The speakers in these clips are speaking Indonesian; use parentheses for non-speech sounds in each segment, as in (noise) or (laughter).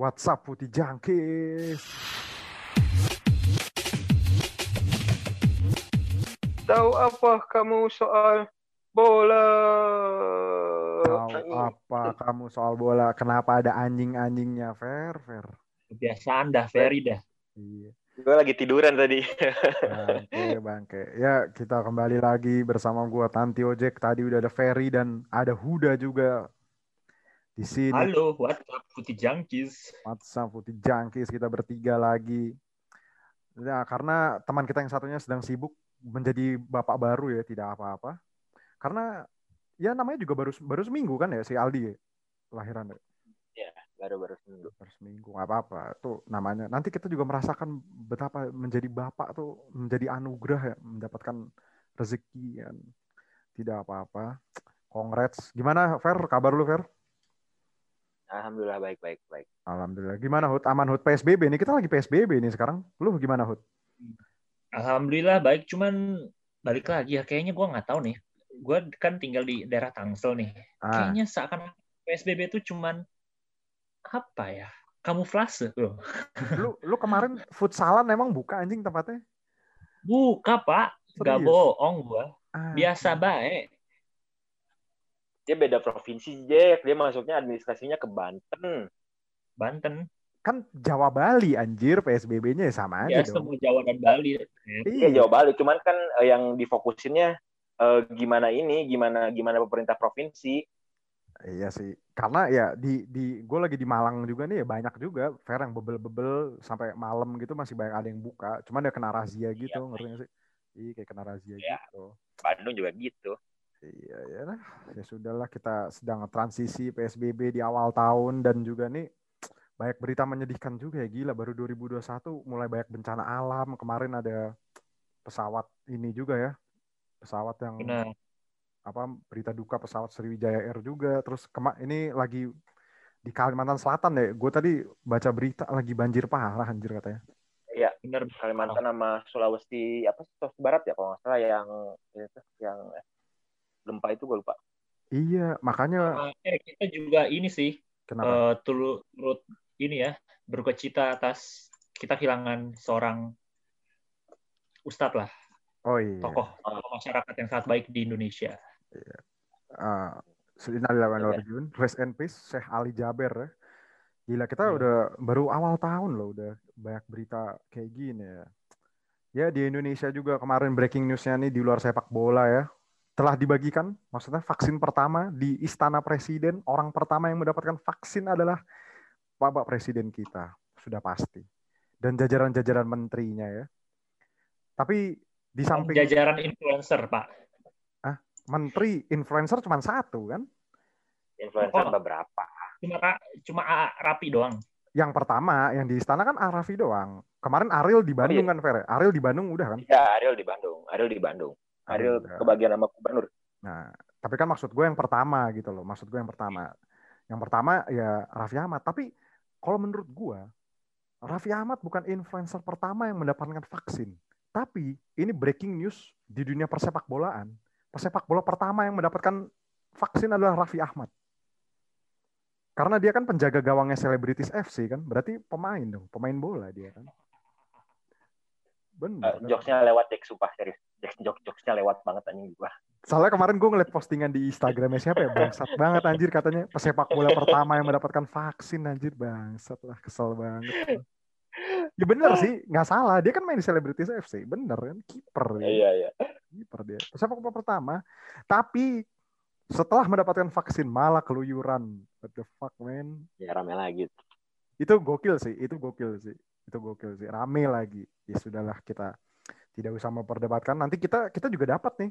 WhatsApp Putih Jangkis. Tahu apa kamu soal bola? Tahu apa kamu soal bola? Kenapa ada anjing-anjingnya? Fair, fair. Kebiasaan dah, Ferry dah. Iya. Gue lagi tiduran tadi. Bangke, bangke. Ya, kita kembali lagi bersama gua Tanti Ojek. Tadi udah ada Ferry dan ada Huda juga di sini. Halo, WhatsApp Putih Jangkis. WhatsApp Putih Jangkis kita bertiga lagi. Ya, karena teman kita yang satunya sedang sibuk menjadi bapak baru ya, tidak apa-apa. Karena ya namanya juga baru baru seminggu kan ya si Aldi ya, lahiran ya. Ya, baru-baru seminggu. Baru seminggu nggak apa-apa. Tuh namanya. Nanti kita juga merasakan betapa menjadi bapak tuh menjadi anugerah ya, mendapatkan rezeki kan. Tidak apa-apa. Congrats. Gimana Fer? Kabar lu Fer? Alhamdulillah baik baik baik. Alhamdulillah. Gimana Hud? Aman Hud PSBB ini kita lagi PSBB ini sekarang. Lu gimana Hud? Alhamdulillah baik, cuman balik lagi ya kayaknya gue nggak tahu nih. Gue kan tinggal di daerah Tangsel nih. Ah, Kayaknya seakan PSBB itu cuman apa ya? Kamuflase loh. lu lu kemarin futsalan emang buka anjing tempatnya? Buka pak, gak bohong gue. Ah, Biasa baik. Dia beda provinsi, Jack. Dia masuknya administrasinya ke Banten. Banten. kan Jawa Bali anjir PSBB-nya ya sama aja Ya dong. semua Jawa dan Bali. Iya, Jawa Bali. Cuman kan eh, yang difokusinnya eh, gimana ini, gimana gimana pemerintah provinsi. Iya sih. Karena ya di di gue lagi di Malang juga nih ya banyak juga fair yang bebel-bebel sampai malam gitu masih banyak ada yang buka. Cuman dia kena razia gitu, Iya. ngerti gak sih? Iya kayak kena razia Iya. gitu. Bandung juga gitu. Iya ya. Ya sudahlah kita sedang transisi PSBB di awal tahun dan juga nih banyak berita menyedihkan juga ya gila baru 2021 mulai banyak bencana alam. Kemarin ada pesawat ini juga ya. Pesawat yang Benar. apa berita duka pesawat Sriwijaya Air juga terus kema ini lagi di Kalimantan Selatan ya gue tadi baca berita lagi banjir parah anjir katanya Iya, Benar. Kalimantan sama Sulawesi apa Sulawesi Barat ya kalau nggak salah yang itu yang gempa itu gue lupa. iya makanya Eh, kita juga ini sih kenapa eh, turut turut ini ya berduka cita atas kita kehilangan seorang ustadz lah oh iya tokoh tokoh masyarakat yang sangat baik di Indonesia. uh, Innalillahi wa inna ilaihi raji'un. rest in peace Syekh Ali Jaber ya gila kita Hmm. udah baru awal tahun loh udah banyak berita kayak gini ya ya di Indonesia juga kemarin breaking newsnya nih di luar sepak bola ya telah dibagikan maksudnya vaksin pertama di Istana Presiden orang pertama yang mendapatkan vaksin adalah Bapak Presiden kita sudah pasti dan jajaran-jajaran menterinya ya tapi di samping Jajaran influencer pak. menteri influencer cuma satu kan Influencer Oh. beberapa. Cuma cuma A- rapi doang. yang pertama yang di istana kan Arafi doang. Kemarin Ariel di Bandung iya. kan, Fer? Ariel di Bandung udah kan? Ya, Ariel di Bandung. Ariel di Bandung. Ariel udah. kebagian sama gubernur. Nah, tapi kan maksud gue yang pertama gitu loh. Maksud gue yang pertama. Yang pertama ya Raffi Ahmad. Tapi kalau menurut gue, Raffi Ahmad bukan influencer pertama yang mendapatkan vaksin. Tapi ini breaking news di dunia persepak bolaan. Persepak bola pertama yang mendapatkan vaksin adalah Raffi Ahmad. Karena dia kan penjaga gawangnya Selebritis FC kan. Berarti pemain dong. Pemain bola dia kan. Eh, kan? jokesnya lewat Jack, sumpah serius. Jack, jok jokesnya lewat banget anjing. Gua. Soalnya kemarin gue ngeliat postingan di Instagramnya siapa ya? Bangsat banget anjir katanya pesepak bola pertama yang mendapatkan vaksin anjir. Bangsat lah kesel banget. Ya bener sih nggak salah. Dia kan main di Selebritis FC bener kan? Kiper dia Iya, iya. kiper dia. Pesepak bola pertama. Tapi setelah mendapatkan vaksin malah keluyuran. What the fuck man? Ya rame lagi. itu gokil sih itu gokil sih. Itu gokil sih. Rame lagi. Ya sudahlah kita tidak usah memperdebatkan nanti kita kita juga dapat nih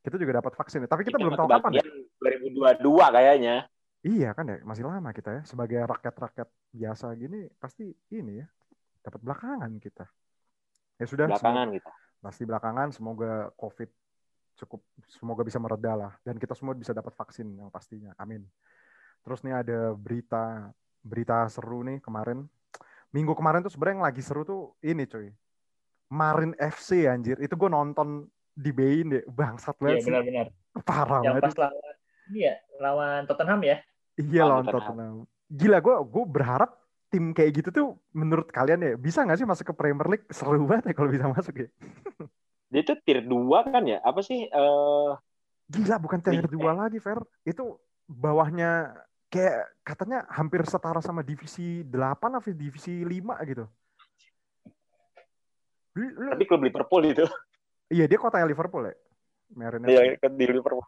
kita juga dapat vaksin tapi kita belum tahu kapan ya. Kebagian 2022 kayaknya. Iya kan ya, masih lama kita ya. Sebagai rakyat-rakyat biasa gini, pasti ini ya, dapat belakangan kita. Ya sudah, Belakangan semoga- pasti belakangan. Semoga COVID cukup, semoga bisa mereda lah. Dan kita semua bisa dapat vaksin yang pastinya. Amin. Terus nih ada berita, berita seru nih kemarin. Minggu kemarin tuh sebenarnya yang lagi seru tuh ini cuy. Marin FC anjir. Itu gue nonton di Bein deh. Bangsat Iya banget sih. benar-benar. Parah Yang banget. pas lawan ini ya lawan Tottenham ya. Iya lawan Tottenham. Tottenham. Gila gue gue berharap tim kayak gitu tuh menurut kalian ya bisa nggak sih masuk ke Premier League? Seru banget ya kalau bisa masuk ya. Dia tuh tier 2 kan ya? Apa sih? eh Gila bukan tier Liga. 2 lagi, Fer. Itu bawahnya kayak katanya hampir setara sama divisi 8 atau divisi 5 gitu. Tapi klub Liverpool itu. iya dia kotanya Liverpool ya. Marine FC. Iya, kan di Liverpool.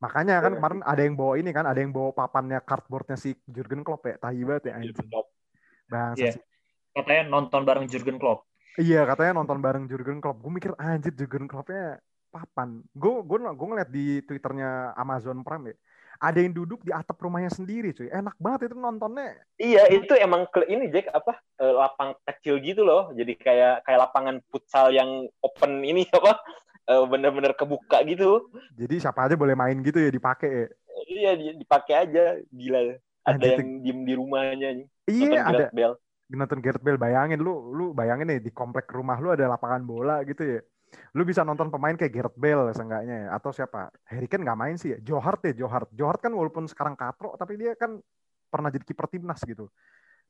Makanya kan Iya. kemarin ada yang bawa ini kan, ada yang bawa papannya cardboardnya si Jurgen Klopp ya, tahi banget ya anjing. Bangsa Iya. sih. Katanya nonton bareng Jurgen Klopp. Iya katanya nonton bareng Jurgen Klopp. Gue mikir anjir Jurgen Kloppnya papan. Gue gue gue ngeliat di twitternya Amazon Prime ya. Ada yang duduk di atap rumahnya sendiri cuy. Enak banget itu nontonnya. Iya, itu emang ke ini Jack apa? eh, lapang kecil gitu loh. Jadi kayak kayak lapangan futsal yang open ini (laughs) apa? eh, bener-bener kebuka gitu. Jadi siapa aja boleh main gitu ya dipakai ya. Iya, di- dipakai aja. Gila. Ada Anjir, yang diem di rumahnya nih. Iya ada Bale. nonton Gareth Bale bayangin lu lu bayangin nih di komplek rumah lu ada lapangan bola gitu ya. Lu bisa nonton pemain kayak Gareth Bale seenggaknya ya. Atau siapa? Harry Kane nggak main sih ya. Joe Hart ya, Joe Hart. Joe Hart kan walaupun sekarang katro tapi dia kan pernah jadi kiper timnas gitu.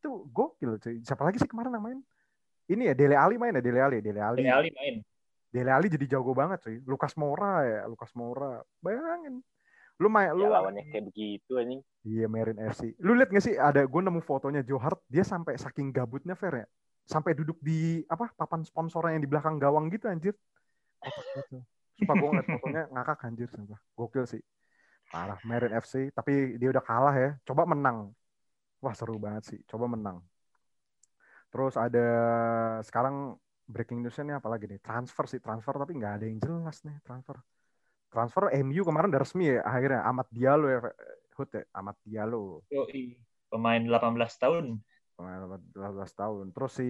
Itu gokil cuy. Siapa lagi sih kemarin yang main? Ini ya Dele Ali main ya Dele Ali, Dele Ali. Dele Ali main. Dele Ali jadi jago banget cuy. Lucas Moura ya, Lucas Moura. Bayangin. Lu main lu Ya, lawannya kayak begitu anjing. Iya Marine FC. Lu lihat gak sih ada gue nemu fotonya Joe Hart dia sampai saking gabutnya fair ya. Sampai duduk di apa papan sponsornya yang di belakang gawang gitu anjir. Gitu. Sumpah gue ngeliat fotonya ngakak anjir sumpah. Gokil sih. Parah Marine FC tapi dia udah kalah ya. Coba menang. Wah seru banget sih. Coba menang. Terus ada sekarang breaking newsnya nih apalagi nih transfer sih transfer tapi nggak ada yang jelas nih transfer. Transfer MU kemarin udah resmi ya akhirnya Amat Diallo ya Hut ya Amat Diallo Yoi. Pemain 18 tahun. Pemain 18 tahun. Terus si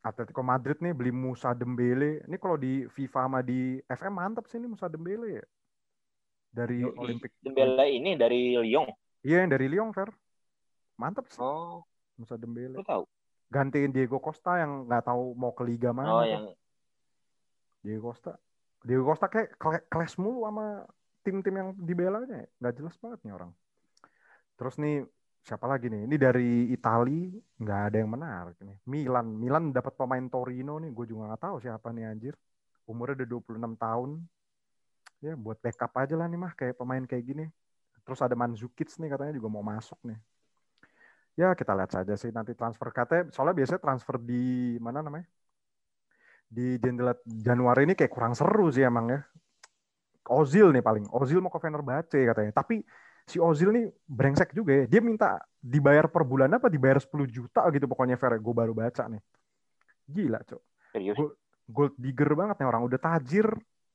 Atletico Madrid nih beli Musa Dembele. Ini kalau di FIFA sama di FM mantap sih ini Musa Dembele ya. Dari Yoi. Olimpik. Dembele ini dari Lyon. Iya yang dari Lyon, Fer. Mantap sih Oh, Musa Dembele. lu tahu? Gantiin Diego Costa yang nggak tahu mau ke liga mana. Oh, yang Diego Costa. Diego Costa kayak kelas mulu sama tim-tim yang dibelanya. ya. Nggak jelas banget nih orang. Terus nih siapa lagi nih? Ini dari Itali nggak ada yang menarik nih. Milan, Milan dapat pemain Torino nih. Gue juga nggak tahu siapa nih anjir. Umurnya udah 26 tahun. Ya buat backup aja lah nih mah kayak pemain kayak gini. Terus ada Mandzukic nih katanya juga mau masuk nih. Ya kita lihat saja sih nanti transfer katanya. Soalnya biasanya transfer di mana namanya? Di jendela Januari ini kayak kurang seru sih emang ya. Ozil nih paling. Ozil mau ke Fenerbahce katanya. Tapi si Ozil nih brengsek juga ya. Dia minta dibayar per bulan apa dibayar 10 juta gitu pokoknya Fer. Gue baru baca nih. Gila, Cok. serius. Gua- Gold digger banget nih orang. Udah tajir,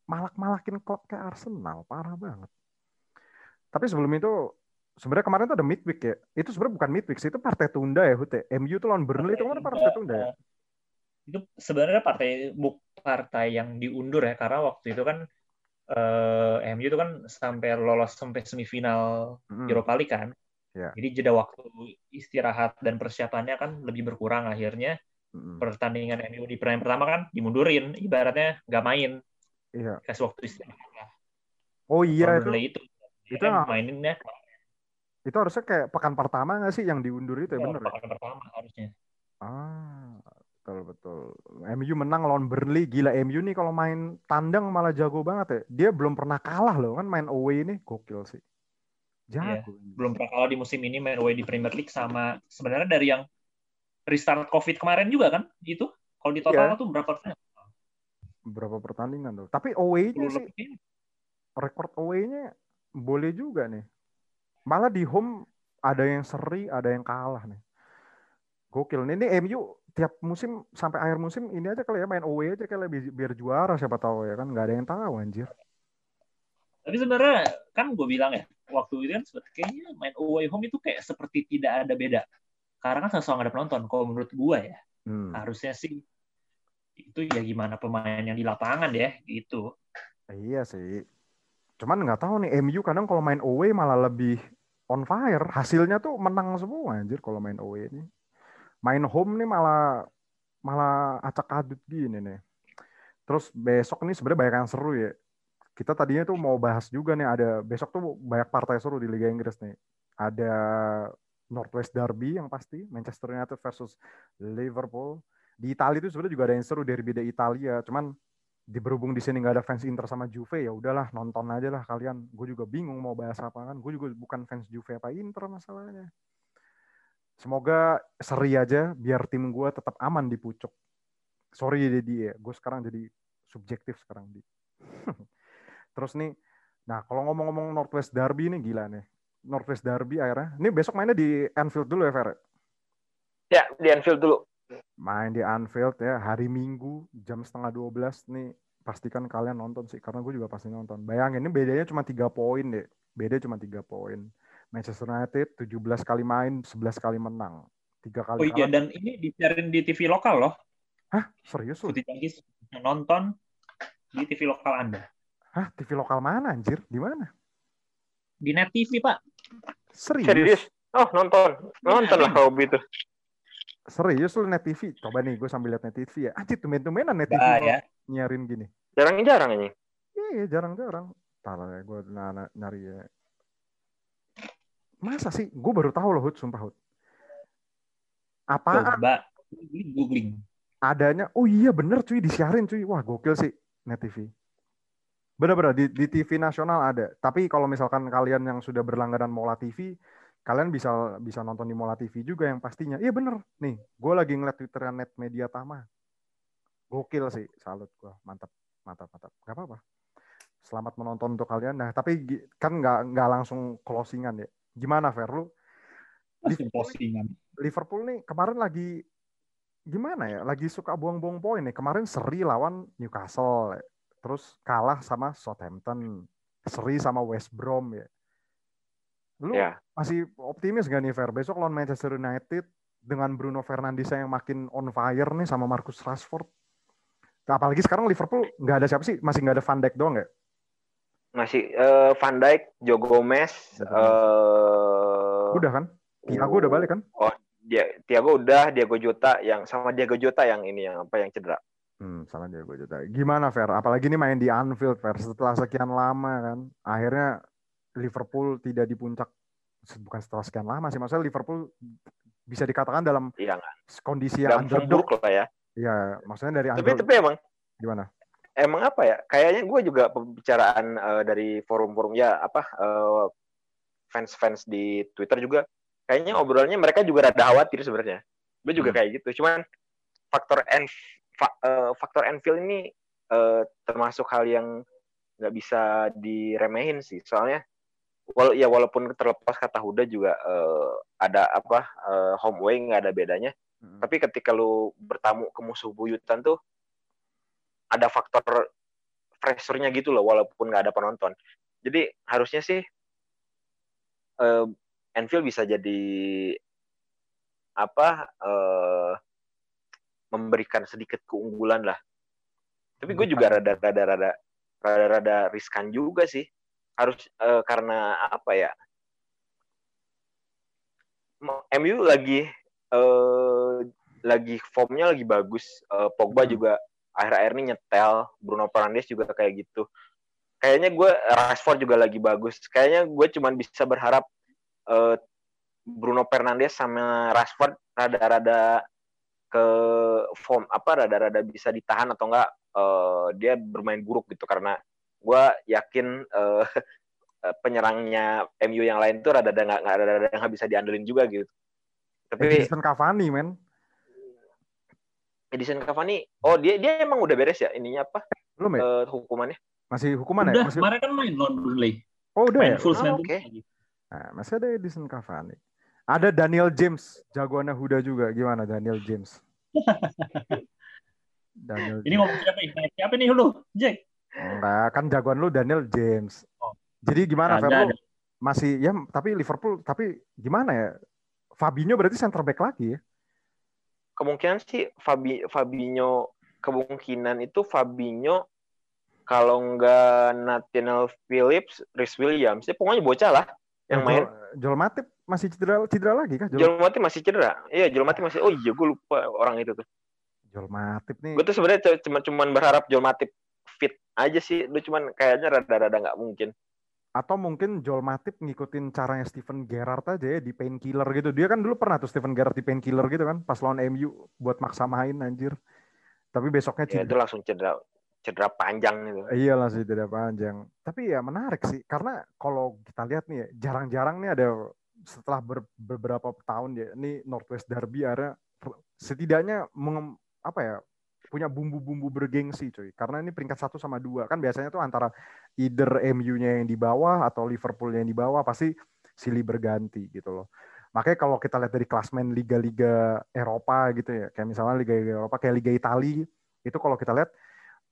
malak-malakin klub kayak Arsenal. Parah banget. Tapi sebelum itu, sebenarnya kemarin tuh ada midweek ya. Itu sebenarnya bukan midweek sih, itu partai tunda ya, Hute. MU tuh lawan Burnley itu kemarin partai tunda ya. Itu sebenarnya partai buk partai yang diundur ya karena waktu itu kan eh, MU itu kan sampai lolos sampai semifinal Mm-mm. Europa League kan. Ya. Jadi jeda waktu istirahat dan persiapannya kan lebih berkurang akhirnya Mm-mm. pertandingan MU di pertandingan pertama kan dimundurin ibaratnya nggak main Iya. kasih waktu istirahat lah. Oh iya, itu, Burnley itu, itu nggak- maininnya itu harusnya kayak pekan pertama nggak sih yang diundur itu ya, bener ya? pekan pertama harusnya. Ah, betul betul. MU menang lawan Burnley. Gila MU nih kalau main tandang malah jago banget ya. Dia belum pernah kalah loh kan main away ini gokil sih. Iya, Jago. belum pernah kalah di musim ini main away di Premier League sama sebenarnya dari yang restart COVID kemarin juga kan itu kalau di total Iya. tuh berapa persen? Berapa pertandingan tuh. Tapi away-nya 10 sih lebih. rekor away-nya boleh juga nih. Malah di home ada yang seri, ada yang kalah nih. Gokil. Nih, ini MU tiap musim sampai akhir musim ini aja kali ya main away aja kali ya, biar, biar juara siapa tahu ya kan nggak ada yang tahu anjir. Tapi sebenarnya kan gue bilang ya waktu itu kan kayaknya main away home itu kayak seperti tidak ada beda. Karena kan sama-sama ada penonton. Kalau menurut gue ya Hmm. harusnya sih itu ya gimana pemain yang di lapangan ya gitu. Iya sih. Cuman nggak tahu nih MU kadang kalau main away malah lebih on fire. Hasilnya tuh menang semua anjir kalau main away ini. Main home nih malah malah acak adut gini nih. Terus besok nih sebenarnya banyak yang seru ya. Kita tadinya tuh mau bahas juga nih ada besok tuh banyak partai seru di Liga Inggris nih. Ada Northwest Derby yang pasti Manchester United versus Liverpool. Di Italia itu sebenarnya juga ada yang seru derby di Italia, cuman di berhubung di sini nggak ada fans Inter sama Juve ya udahlah nonton aja lah kalian. Gue juga bingung mau bahas apa kan. Gue juga bukan fans Juve apa Inter masalahnya. Semoga seri aja biar tim gue tetap aman di pucuk. Sorry Dedi ya, gue sekarang jadi subjektif sekarang di. (laughs) Terus nih, nah kalau ngomong-ngomong Northwest Derby ini gila nih. Northwest Derby akhirnya. Ini besok mainnya di Anfield dulu ya, Fer? Ya, di Anfield dulu. Main di Anfield ya, hari Minggu jam setengah 12 nih. Pastikan kalian nonton sih, karena gue juga pasti nonton. Bayangin, ini bedanya cuma tiga poin deh. Beda cuma tiga poin. Manchester United 17 kali main, 11 kali menang. Tiga kali Oh iya, dan ini disiarin di TV lokal loh. Hah? Serius lu? Putih Tangkis nonton di TV lokal Anda. Hah? TV lokal mana anjir? Di mana? Di Net TV, Pak. Serius? Serius? Oh, nonton. Nonton lah hobi itu. Serius lu Net TV? Coba nih, gue sambil lihat Net TV ya. Anjir, tumben-tumbenan Net TV Nah, ya. nyiarin gini. Jarang-jarang ini. Iya, jarang-jarang. Ntar ya, gue nyari ya. Masa sih? Gue baru tahu loh, Hud, sumpah, Hud. Apaan Coba googling, adanya? Oh iya bener cuy, disiarin cuy. Wah, gokil sih Net TV. Bener-bener, di, di TV nasional ada. Tapi kalau misalkan kalian yang sudah berlangganan Mola TV, kalian bisa bisa nonton di Mola TV juga yang pastinya. Iya bener. Nih, gue lagi ngeliat Twitter Net Media Tama. Gokil sih, salut gue. Mantap, mantap, mantap. Gak apa-apa. Selamat menonton untuk kalian. Nah, tapi kan nggak nggak langsung closingan ya. Gimana, Fer? Lu postingan. Liverpool nih kemarin lagi gimana ya? Lagi suka buang-buang poin nih. Kemarin seri lawan Newcastle, ya. terus kalah sama Southampton, seri sama West Brom ya. Lu Ya. masih optimis gak nih Fer? Besok lawan Manchester United dengan Bruno Fernandes yang makin on fire nih sama Marcus Rashford. Apalagi sekarang Liverpool nggak ada siapa sih? Masih nggak ada Van Dijk doang ya? Masih eh, Van Dijk, Joe Gomez, eh Udah kan? Thiago udah balik kan? dia Thiago udah, Diego Jota yang sama Diego Jota yang ini yang apa yang cedera. Hmm, sama Diego Jota. Gimana Fer? Apalagi ini main di Anfield Fer. Setelah sekian lama kan, akhirnya Liverpool tidak di puncak. Bukan setelah sekian lama sih, maksudnya Liverpool bisa dikatakan dalam Iya kondisi yang underdog. lah ya. Iya, maksudnya dari Tapi underdog. tapi emang Gimana? Emang apa ya? Kayaknya gue juga pembicaraan eh, dari forum-forum ya apa eh, fans-fans di Twitter juga kayaknya obrolannya mereka juga rada khawatir sebenarnya. Gue juga Hmm. kayak gitu. Cuman faktor en fa- eh, faktor Enfield ini eh, termasuk hal yang nggak bisa diremehin sih. Soalnya wal ya walaupun terlepas kata Huda juga eh, ada apa eh, home away nggak ada bedanya. Hmm. Tapi ketika lu bertamu ke musuh buyutan tuh ada faktor pressure-nya gitu loh walaupun nggak ada penonton. Jadi harusnya sih eh, Anfield bisa jadi apa eh, memberikan sedikit keunggulan lah. Tapi gue juga rada rada rada rada rada riskan juga sih. Harus eh, karena apa ya? MU lagi eh, lagi formnya lagi bagus. Eh, Pogba Hmm. juga akhir-akhir ini nyetel. Bruno Fernandes juga kayak gitu. Kayaknya gue Rashford juga lagi bagus. Kayaknya gue cuman bisa berharap eh, Bruno Fernandes sama Rashford rada-rada ke form apa rada-rada bisa ditahan atau enggak eh, dia bermain buruk gitu karena gue yakin eh, (laughs) penyerangnya MU yang lain tuh rada-rada nggak rada-rada bisa diandelin juga gitu. Tapi Edison Cavani, men. Edison Cavani, oh dia dia emang udah beres ya ininya apa Belum ya? eh, hukumannya? Masih hukuman ya? Udah, Masih... kemarin kan main lawan Burnley. Oh, udah ya? Main full Oh, 90 oke. lagi. Nah, masih ada Edison Cavani. Ada Daniel James, jagoannya Huda juga. Gimana Daniel James? (laughs) Daniel Ini ngomong siapa? Nah, Siapa nih lu? Jack. Enggak, kan jagoan lu Daniel James. Oh. Jadi gimana, Lu ada. Masih, ya tapi Liverpool, tapi gimana ya? Fabinho berarti center back lagi ya? Kemungkinan sih Fabi Fabinho kemungkinan itu Fabinho kalau nggak Nathaniel Phillips, Rhys Williams, ya pokoknya bocah lah yang Joel- main. Joel Matip masih cedera cedera lagi kah? Joel, Joel Matip masih cedera. Iya, Joel Matip masih. Oh iya, gue lupa orang itu tuh. Joel Matip nih. Gue tuh sebenarnya cuma cuman berharap Joel Matip fit aja sih. Lu cuman kayaknya rada-rada nggak mungkin. Atau mungkin Joel Matip ngikutin caranya Steven Gerrard aja ya di painkiller gitu. Dia kan dulu pernah tuh Steven Gerrard di painkiller gitu kan pas lawan MU buat maksa main anjir. Tapi besoknya Ya, itu langsung cedera cedera panjang gitu. Iya sih tidak panjang. Tapi ya menarik sih karena kalau kita lihat nih ya, jarang-jarang nih ada setelah ber- beberapa tahun ya ini Northwest Derby ada setidaknya mengem- apa ya punya bumbu-bumbu bergengsi cuy. Karena ini peringkat satu sama dua kan biasanya tuh antara either MU-nya yang di bawah atau Liverpool yang di bawah pasti silih berganti gitu loh. Makanya kalau kita lihat dari klasmen liga-liga Eropa gitu ya, kayak misalnya liga-liga Eropa kayak Liga Italia itu kalau kita lihat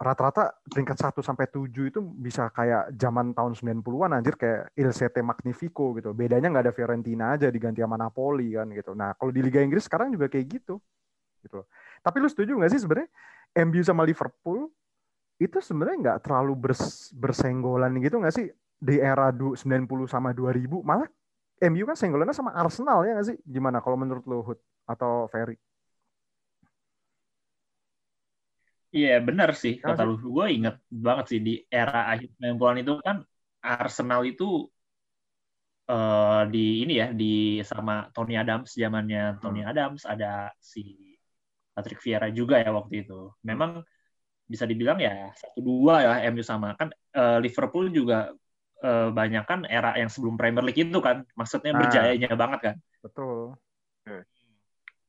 rata-rata peringkat 1 sampai 7 itu bisa kayak zaman tahun 90-an anjir kayak Il Sette Magnifico gitu. Bedanya nggak ada Fiorentina aja diganti sama Napoli kan gitu. Nah, kalau di Liga Inggris sekarang juga kayak gitu. Gitu. Tapi lu setuju nggak sih sebenarnya MU sama Liverpool itu sebenarnya nggak terlalu bers- bersenggolan gitu nggak sih di era du- 90 sama 2000 malah MU kan senggolannya sama Arsenal ya nggak sih? Gimana kalau menurut lu Hud atau Ferry? Iya benar sih Ya, kata lu. Gue inget banget sih di era akhir 90-an itu kan Arsenal itu eh di ini ya di sama Tony Adams zamannya Tony Adams ada si Patrick Vieira juga ya waktu itu. Memang bisa dibilang ya satu dua ya MU sama kan eh, Liverpool juga eh, banyak kan era yang sebelum Premier League itu kan maksudnya Nah. berjayanya banget kan. Betul.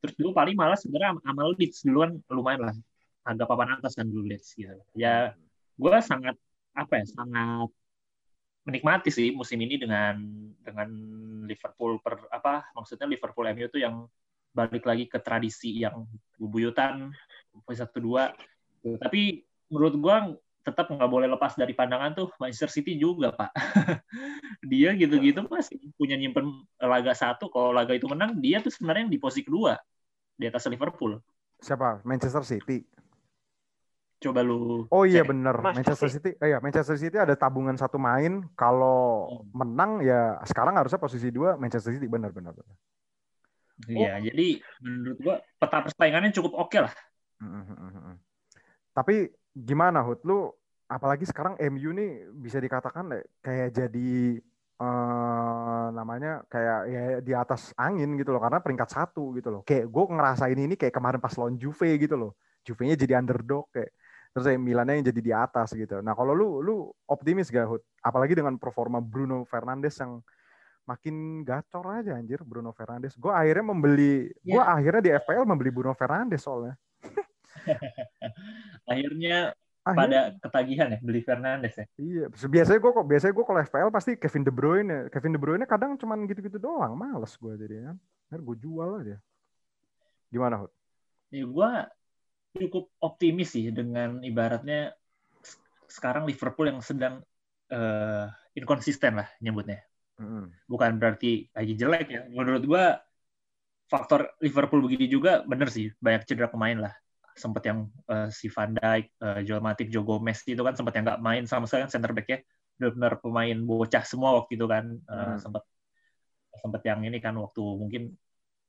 Terus dulu paling malas sebenarnya sama Leeds dulu kan lumayan lah agak papan atas kan dulu Leeds gitu. Ya gue sangat apa ya sangat menikmati sih musim ini dengan dengan Liverpool per apa maksudnya Liverpool MU itu yang balik lagi ke tradisi yang bubuyutan satu dua tapi menurut gua tetap nggak boleh lepas dari pandangan tuh Manchester City juga pak (laughs) dia gitu-gitu masih punya nyimpen laga satu kalau laga itu menang dia tuh sebenarnya yang di posisi kedua di atas Liverpool Siapa? Manchester City. coba lu Oh iya cek. bener, Manchester? City. Eh, iya, Manchester City ada tabungan satu main. Kalau Hmm. menang ya sekarang harusnya posisi dua Manchester City benar-benar. Iya, jadi menurut gua peta persaingannya cukup oke lah. Mm-hmm. Tapi gimana Hud? Lu apalagi sekarang MU nih bisa dikatakan kayak jadi eh, namanya kayak ya di atas angin gitu loh karena peringkat satu gitu loh. Kayak gue ngerasain ini kayak kemarin pas lawan Juve gitu loh. Juve-nya jadi underdog kayak terus ya Milannya yang jadi di atas gitu. Nah kalau lu lu optimis gak Hud? Apalagi dengan performa Bruno Fernandes yang makin gacor aja anjir Bruno Fernandes. Gue akhirnya membeli, gue Ya. akhirnya di FPL membeli Bruno Fernandes soalnya. (laughs) Akhirnya Akhirnya pada ketagihan ya beli Fernandes ya. Iya, biasanya gue kok biasanya gue kalau FPL pasti Kevin De Bruyne. Kevin De Bruyne kadang cuman gitu-gitu doang, males gue jadi kan. Akhirnya gue jual aja. Gimana, Hud? Ya gua cukup optimis sih dengan ibaratnya sekarang Liverpool yang sedang eh, inkonsisten lah nyebutnya. Mm-mm. Bukan berarti lagi jelek ya. Menurut gua faktor Liverpool begini juga bener sih banyak cedera pemain lah. Sempat yang eh, si Van Dijk, eh, Joel Matip, Joe Gomez itu kan sempat yang nggak main sama sekali kan center back-nya benar-benar pemain bocah semua waktu itu kan Eh, Hmm. sempat sempat yang ini kan waktu mungkin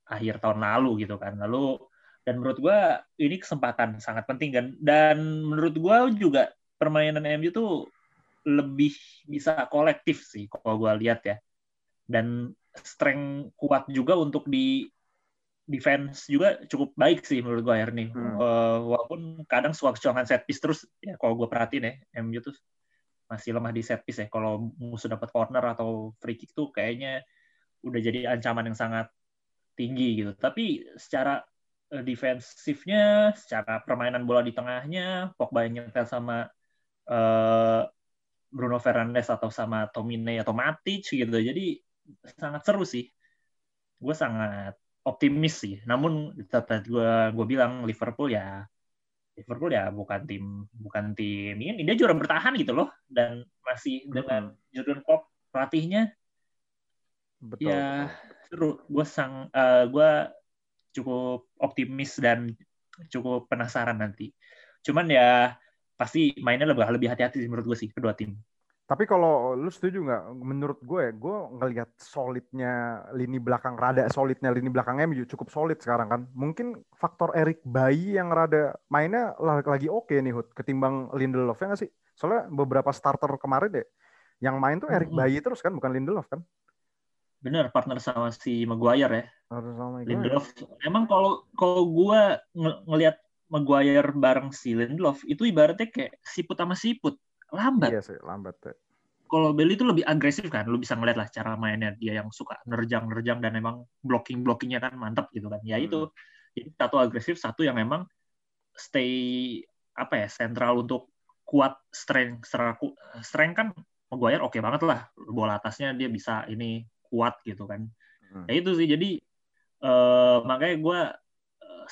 akhir tahun lalu gitu kan lalu dan menurut gua ini kesempatan sangat penting dan dan menurut gua juga permainan MU tuh lebih bisa kolektif sih kalau gua lihat ya dan strength kuat juga untuk di defense juga cukup baik sih menurut akhir nih Hmm. Eh, walaupun kadang suka kecolongan set piece terus ya kalau gua perhatiin ya MU tuh masih lemah di set piece ya kalau musuh dapat corner atau free kick tuh kayaknya udah jadi ancaman yang sangat tinggi gitu. Tapi secara eh, defensifnya, secara permainan bola di tengahnya, Pogba yang nyetel sama eh, Bruno Fernandes atau sama Tomine atau Matic gitu. Jadi sangat seru sih. Gue sangat optimis sih. Namun tetap gue gue bilang Liverpool ya Liverpool ya bukan tim bukan tim ini dia juara bertahan gitu loh dan masih dengan Jurgen Klopp pelatihnya Betul. ya betul. seru gue sang eh, gue cukup optimis dan cukup penasaran nanti cuman ya pasti mainnya lebih lebih hati-hati sih menurut gue sih kedua tim Tapi kalau lu setuju nggak? Menurut gue, gue ngelihat solidnya lini belakang, rada solidnya lini belakang MU cukup solid sekarang kan. Mungkin faktor Erik Bayi yang rada mainnya la- lagi oke nih Hud, ketimbang Lindelof ya nggak sih? Soalnya beberapa starter kemarin deh, Yang main tuh Eric Hmm. Bayi terus kan, bukan Lindelof kan? Bener partner sama si Maguire ya. Sama Maguire. Lindelof. Emang kalau kalau gue ngelihat Maguire bareng si Lindelof itu ibaratnya kayak siput sama siput lambat. Iya sih, lambat. ya. Kalau Bailey itu lebih agresif kan, lu bisa ngeliat lah cara mainnya dia yang suka nerjang-nerjang dan emang blocking-blockingnya kan mantap gitu kan. Ya itu, jadi satu agresif, satu yang memang stay apa ya sentral untuk kuat strength seraku strength kan Maguire oke banget lah bola atasnya dia bisa ini kuat gitu kan Hmm. ya itu sih jadi eh, makanya gue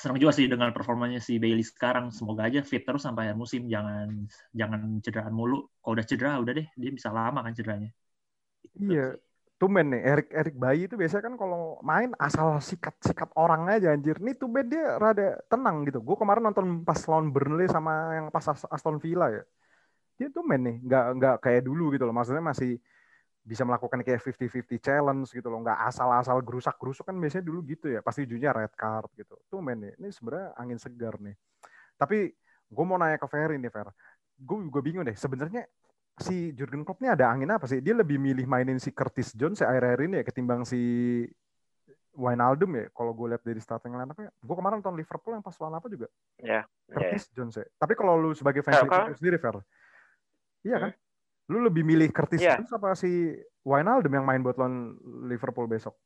senang juga sih dengan performanya si Bailey sekarang semoga aja fit terus sampai akhir musim jangan jangan cederaan mulu kalau udah cedera udah deh dia bisa lama kan cederanya Iya. Tumben nih, Erik Erik Bayi itu biasanya kan kalau main asal sikat-sikat orang aja anjir. Nih tumben dia rada tenang gitu. Gue kemarin nonton pas lawan Burnley sama yang pas As- Aston Villa ya. Dia tumben nih, nggak nggak kayak dulu gitu loh. Maksudnya masih bisa melakukan kayak 50-50 challenge gitu loh. Nggak asal-asal gerusak-gerusuk kan biasanya dulu gitu ya. Pasti ujungnya red card gitu. Tumben nih. Ini sebenarnya angin segar nih. Tapi gue mau nanya ke Ferry nih, Fer. Gue juga bingung deh. Sebenarnya si Jurgen Klopp ini ada angin apa sih? Dia lebih milih mainin si Curtis Jones si akhir-akhir ini ya ketimbang si Wijnaldum ya. Kalau gue lihat dari starting nya, gue kemarin nonton Liverpool yang pas lawan apa juga Ya, ya. Curtis Jones ya. Tapi kalau lu sebagai fans Kalau- Liverpool sendiri, Fer, iya kan? Lu lebih milih Curtis Iya. Jones apa si Wijnaldum yang main buat lawan Liverpool besok?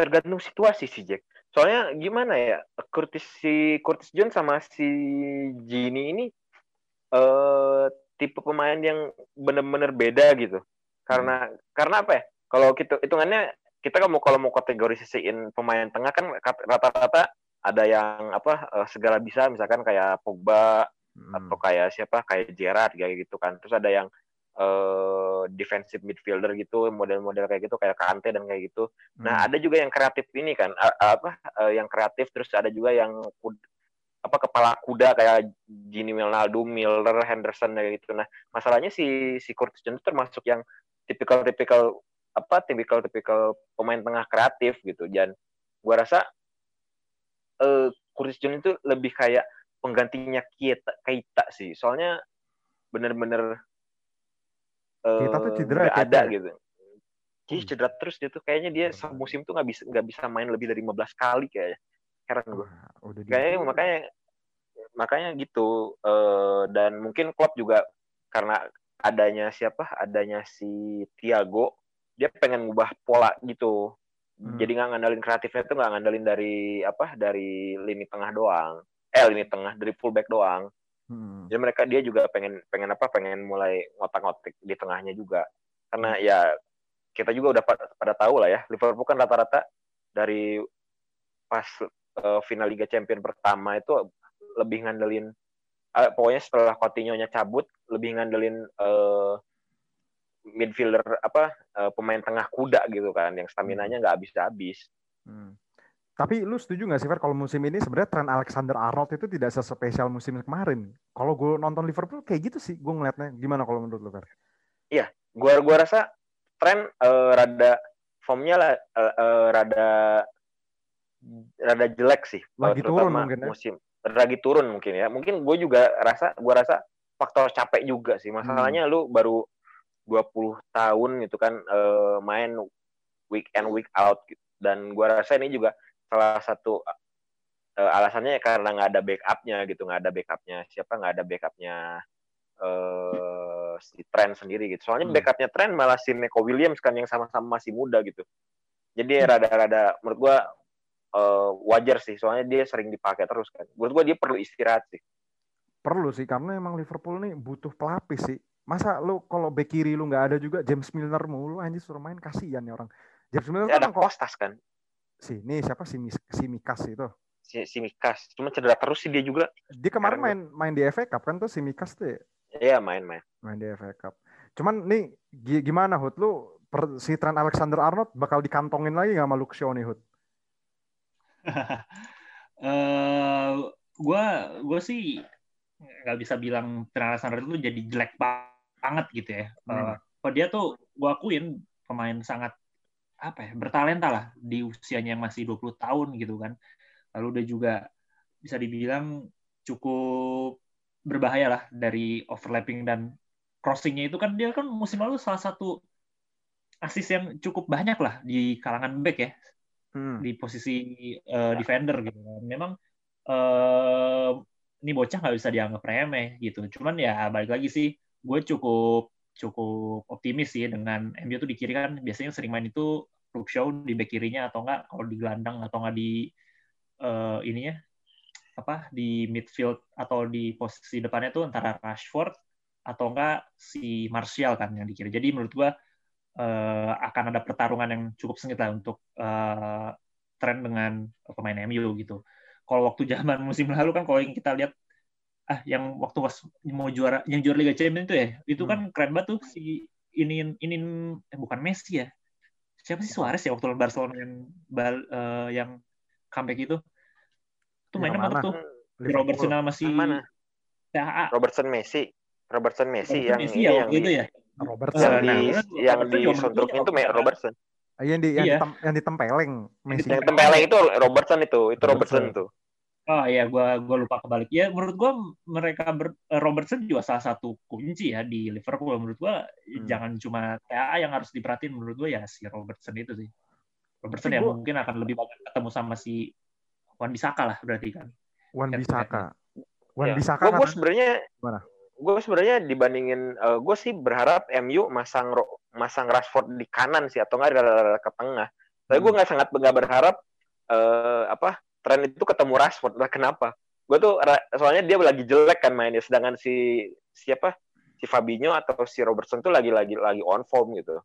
tergantung situasi sih Jack. Soalnya gimana ya, Curtis si Curtis Jones sama si Gini ini eh tipe pemain yang benar-benar beda gitu. Karena karena apa ya? Kalau kita hitungannya kita kan mau kalau mau kategorisasiin pemain tengah kan rata-rata ada yang apa eh, segala bisa misalkan kayak Pogba Hmm. atau kayak siapa kayak Gerrard kayak gitu kan. Terus ada yang eh defensive midfielder gitu, model-model kayak gitu kayak Kante dan kayak gitu. Nah, Hmm. ada juga yang kreatif ini kan, apa eh, yang kreatif terus ada juga yang apa kepala kuda kayak Gini Wijnaldum, Milner, Henderson kayak gitu. Nah, masalahnya si si Curtis Jones termasuk yang tipikal-tipikal apa tipikal-tipikal pemain tengah kreatif gitu. Dan gua rasa eh Curtis Jones itu lebih kayak penggantinya Keita, Keita sih. Soalnya bener-bener eh, Keita tuh cedera nggak ya, ada ya? gitu. Jadi cedera terus dia tuh kayaknya dia musim tuh nggak bisa nggak bisa main lebih dari 15 kali kayaknya. Heran gue. Udah Kayaknya makanya makanya gitu eh, dan mungkin Klopp juga karena adanya siapa? Adanya si Thiago, dia pengen ngubah pola gitu. Hmm. Jadi nggak ngandalin kreatifnya tuh nggak ngandalin dari apa? Dari lini tengah doang. Eh lini tengah dari fullback doang. Hmm. Jadi mereka dia juga pengen pengen apa? Pengen mulai ngotak-ngotik di tengahnya juga. Karena ya kita juga udah pada, pada tahu lah ya, Liverpool kan rata-rata dari pas eh, final Liga Champion pertama itu lebih ngandelin eh, pokoknya setelah Coutinho-nya cabut lebih ngandelin eh, midfielder apa eh, pemain tengah kuda gitu kan yang stamina-nya nggak habis-habis. Hmm. Tapi lu setuju nggak sih Fer kalau musim ini sebenarnya tren Alexander Arnold itu tidak sespesial musim kemarin? Kalau gue nonton Liverpool kayak gitu sih gue ngeliatnya. Gimana kalau menurut lu Fer? Gua gua rasa tren eh, rada formnya lah eh, eh, rada rada jelek sih. Lagi turun mungkin ya? Musim lagi turun mungkin ya. Mungkin gue juga rasa gua rasa faktor capek juga sih. Masalahnya Hmm. lu baru 20 tahun gitu kan eh, main week in week out gitu. Dan gua rasa ini juga salah satu eh, alasannya karena nggak ada backupnya gitu, nggak ada backupnya siapa, nggak ada backupnya eh si Trent sendiri gitu. Soalnya Hmm. backupnya Trent malah si Neko Williams kan yang sama-sama masih muda gitu. Jadi Hmm. rada-rada menurut gua eh, wajar sih, soalnya dia sering dipakai terus kan. Menurut gua dia perlu istirahat sih. Perlu sih karena emang Liverpool nih butuh pelapis sih. Masa lu kalau back kiri lu nggak ada juga James Milner mulu anjir suruh main kasihan ya orang. James Milner Ya, ada kan kok Kostas kan, si ini siapa si si Mikas itu. si, si Mikas. Cuma cedera terus sih dia juga. Dia kemarin Sekarang main main di FA Cup kan tuh si Mikas tuh ya? Iya main-main. main di FA Cup. Cuman nih gi- gimana Hud lu per, si Trent Alexander Arnold bakal dikantongin lagi nggak sama Shaw nih Hud? (laughs) eh gue gue sih nggak bisa bilang Trent Alexander itu jadi jelek banget gitu ya. Hmm. Kalau dia tuh gue akuin pemain sangat apa ya bertalenta lah di usianya yang masih 20 tahun gitu kan. Lalu dia juga bisa dibilang cukup berbahaya lah dari overlapping dan crossingnya itu kan dia kan musim lalu salah satu asis yang cukup banyak lah di kalangan back ya hmm. di posisi uh, defender gitu memang uh, ini bocah nggak bisa dianggap remeh gitu cuman ya balik lagi sih gue cukup cukup optimis sih dengan MU tuh di kiri kan biasanya sering main itu Luke di back kirinya atau enggak kalau di gelandang atau enggak di uh, ininya apa di midfield atau di posisi depannya tuh antara Rashford atau enggak si Martial kan yang di kiri. Jadi menurut gua uh, akan ada pertarungan yang cukup sengit lah untuk uh, tren dengan pemain MU gitu. Kalau waktu (laughs) zaman musim lalu kan kalau yang kita lihat ah yang waktu pas mau juara yang juara Liga Champions itu ya? Itu kan hmm. keren banget tuh si ini ini eh, bukan Messi ya? Siapa sih? Suarez ya waktu lawan Barcelona yang bal, uh, yang comeback itu? Tuh mainnya mana? tuh. Robertson sama si mana? Robertson Messi. Robertson Messi Robertson yang Messi ya, yang itu ya? Robertson. yang di yang di sondruknya itu Robertson. Ah, yang di yang, iya. ditem, yang ditempeleng Messi. Yang ditempeleng itu Robertson itu, itu Robertson. Itu. Oh iya, gua gua lupa kebalik. Ya menurut gua mereka ber, Robertson juga salah satu kunci ya di Liverpool. Menurut gua hmm. jangan cuma TAA yang harus diperhatiin. Menurut gua ya si Robertson itu sih. Robertson yang mungkin akan lebih banyak ketemu sama si Wan Bisaka lah berarti kan. Wan Bisaka. Wan ya. Bisaka. Gue sebenarnya gue sebenarnya dibandingin uh, eh, gue sih berharap MU masang masang Rashford di kanan sih atau nggak ke tengah. Tapi gue hmm. nggak sangat nggak berharap uh, apa tren itu ketemu Rashford. Lah kenapa? Gue tuh soalnya dia lagi jelek kan mainnya, sedangkan si siapa si Fabinho atau si Robertson tuh lagi lagi lagi on form gitu.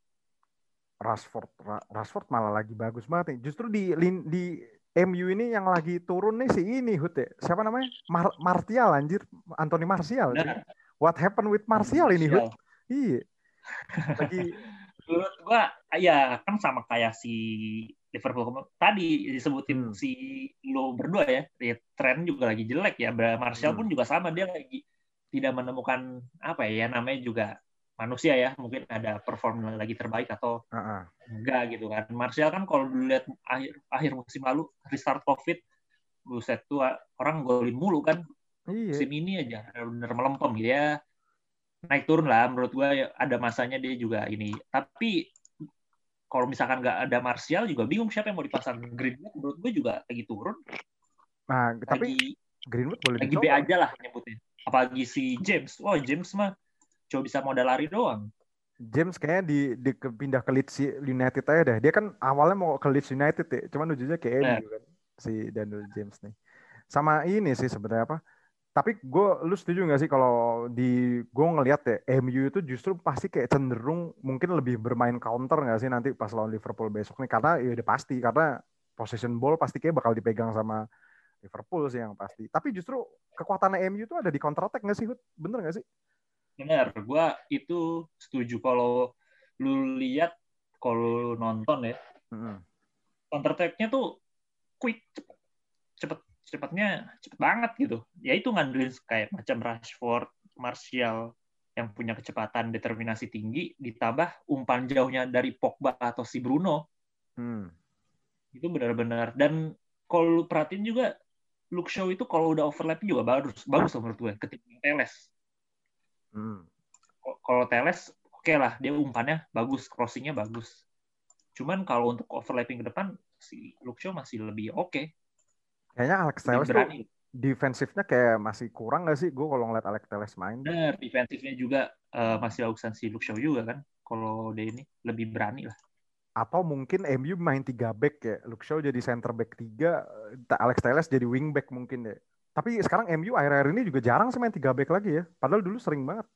Rashford Rashford malah lagi bagus banget nih. Justru di di MU ini yang lagi turun nih si ini Hut ya. Siapa namanya? Mar Martial anjir, Anthony Martial. Nah, What happened with Martial ini, Hud? Iya. Lagi (laughs) menurut gua ya kan sama kayak si Liverpool tadi disebutin hmm. si lo berdua ya, ya tren juga lagi jelek ya. Martial hmm. pun juga sama dia lagi tidak menemukan apa ya namanya juga manusia ya mungkin ada perform lagi terbaik atau uh -uh. enggak gitu kan Martial kan kalau dilihat akhir akhir musim lalu restart covid buset tuh orang golin mulu kan Iya. Musim ini aja benar melempem ya. Naik turun lah menurut gue ya, ada masanya dia juga ini. Tapi kalau misalkan nggak ada Martial juga bingung siapa yang mau dipasang Greenwood menurut gue juga lagi turun. Nah, lagi, tapi Greenwood boleh lagi B aja lah nyebutnya. Apalagi si James. Oh, James mah coba bisa modal lari doang. James kayaknya di, di pindah ke Leeds United aja deh. Dia kan awalnya mau ke Leeds United ya, cuman ujungnya ke MU nah. kan si Daniel James nih. Sama ini sih sebenarnya apa? Tapi gue, lu setuju gak sih kalau di gue ngelihat ya MU itu justru pasti kayak cenderung mungkin lebih bermain counter gak sih nanti pas lawan Liverpool besok nih karena ya udah pasti karena possession ball pasti kayak bakal dipegang sama Liverpool sih yang pasti. Tapi justru kekuatan MU itu ada di counter attack gak sih, Hud? Bener gak sih? Bener, gue itu setuju kalau lu lihat kalau nonton ya, mm-hmm. counter attack-nya tuh quick, cepet, cepet cepatnya cepet banget gitu. Ya itu ngandelin kayak macam Rashford, Martial yang punya kecepatan determinasi tinggi ditambah umpan jauhnya dari Pogba atau si Bruno. Hmm. Itu benar-benar dan kalau lu perhatiin juga Luke Shaw itu kalau udah overlap juga bagus bagus menurut gue ketimbang Teles. Hmm. Kalau Teles oke okay lah dia umpannya bagus, crossingnya bagus. Cuman kalau untuk overlapping ke depan si Luke Shaw masih lebih oke. Okay Kayaknya Alex Telles tuh defensifnya kayak masih kurang gak sih? Gue kalau ngeliat Alex Telles main. Bener, defensifnya juga uh, masih bagusan si Luke Shaw juga kan. Kalau dia ini lebih berani lah. Atau mungkin MU main tiga back ya. Luke Shaw jadi center back tiga, Alex Telles jadi wing back mungkin deh. Tapi sekarang MU akhir-akhir ini juga jarang sih main tiga back lagi ya. Padahal dulu sering banget.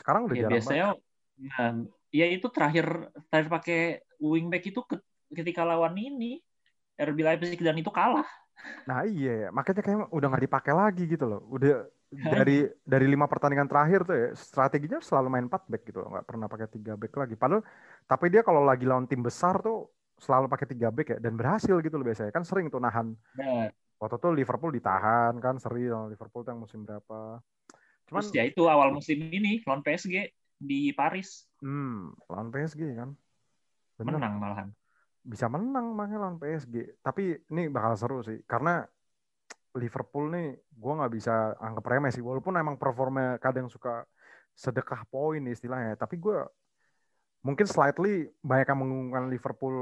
Sekarang udah ya, jarang biasanya, banget. Nah, ya itu terakhir terakhir pakai wing back itu ketika lawan ini RB Leipzig dan itu kalah. Nah iya, makanya kayak udah nggak dipakai lagi gitu loh. Udah (laughs) dari dari lima pertandingan terakhir tuh ya strateginya selalu main 4 back gitu loh, nggak pernah pakai tiga back lagi. Padahal tapi dia kalau lagi lawan tim besar tuh selalu pakai tiga back ya dan berhasil gitu loh biasanya. Kan sering tuh nahan. Nah. Waktu tuh Liverpool ditahan kan seri Liverpool tuh yang musim berapa. Cuman Terus ya itu awal musim ini lawan PSG di Paris. Hmm, lawan PSG kan. Bener. Menang malahan bisa menang makanya lawan PSG. Tapi ini bakal seru sih karena Liverpool nih gue nggak bisa anggap remeh sih walaupun emang performa kadang suka sedekah poin istilahnya. Tapi gue mungkin slightly banyak yang mengunggulkan Liverpool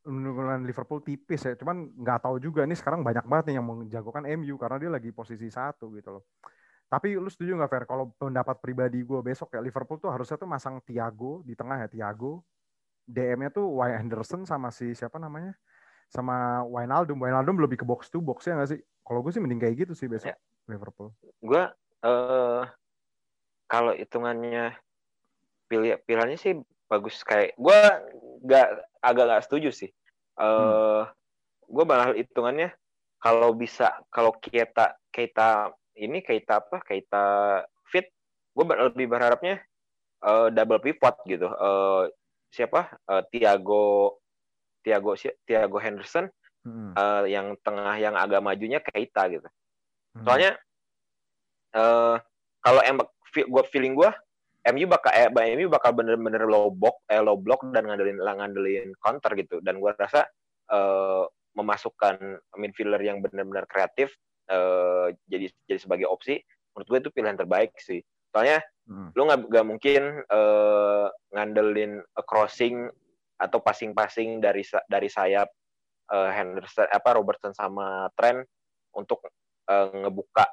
menunggulkan Liverpool tipis ya. Cuman nggak tahu juga nih sekarang banyak banget nih yang menjagokan MU karena dia lagi posisi satu gitu loh. Tapi lu setuju nggak Fer? Kalau pendapat pribadi gue besok ya Liverpool tuh harusnya tuh masang Thiago di tengah ya Thiago. DM-nya tuh Wyatt Henderson sama si siapa namanya? Sama Wijnaldum. Wijnaldum lebih ke box to box ya nggak sih? Kalau gue sih mending kayak gitu sih besok ya. Liverpool. Gue uh, kalau hitungannya pilih pilihannya sih bagus kayak gue nggak agak nggak setuju sih. Uh, hmm. Gue malah hitungannya kalau bisa kalau kita kita ini kita apa kita fit, gue lebih berharapnya uh, double pivot gitu. Uh, siapa? Uh, Tiago Tiago Tiago Henderson hmm. uh, yang tengah yang agak majunya Keita gitu. Hmm. Soalnya uh, kalau em gue feeling gue MU bakal eh, MU bakal bener-bener low block eh low block dan ngandelin ngandelin counter gitu dan gue rasa uh, memasukkan midfielder yang benar-benar kreatif uh, jadi jadi sebagai opsi menurut gue itu pilihan terbaik sih soalnya hmm. lu nggak nggak mungkin uh, ngandelin a crossing atau passing-passing dari dari sayap uh, Henderson apa Robertson sama Trent untuk uh, ngebuka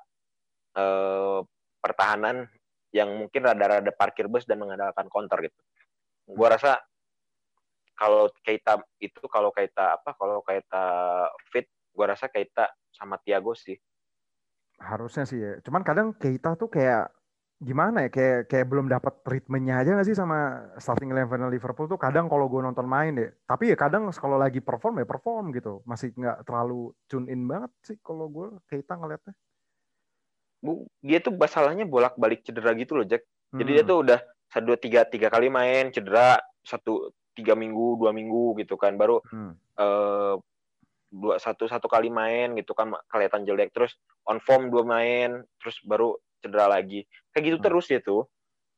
uh, pertahanan yang mungkin rada-rada parkir bus dan mengandalkan counter gitu. Gua rasa kalau Keita itu kalau Keita apa kalau Keita fit, gua rasa Keita sama Tiago sih. Harusnya sih ya. Cuman kadang Keita tuh kayak gimana ya kayak kayak belum dapat ritmenya aja gak sih sama starting eleven Liverpool tuh kadang kalau gue nonton main deh tapi ya kadang kalau lagi perform ya perform gitu masih nggak terlalu tune in banget sih kalau gue Keita ngeliatnya bu dia tuh masalahnya bolak-balik cedera gitu loh Jack. Jadi hmm. dia tuh udah satu dua tiga tiga kali main cedera satu tiga minggu dua minggu gitu kan baru hmm. uh, dua satu satu kali main gitu kan kelihatan jelek terus on form dua main terus baru cedera lagi kayak gitu hmm. terus ya tuh.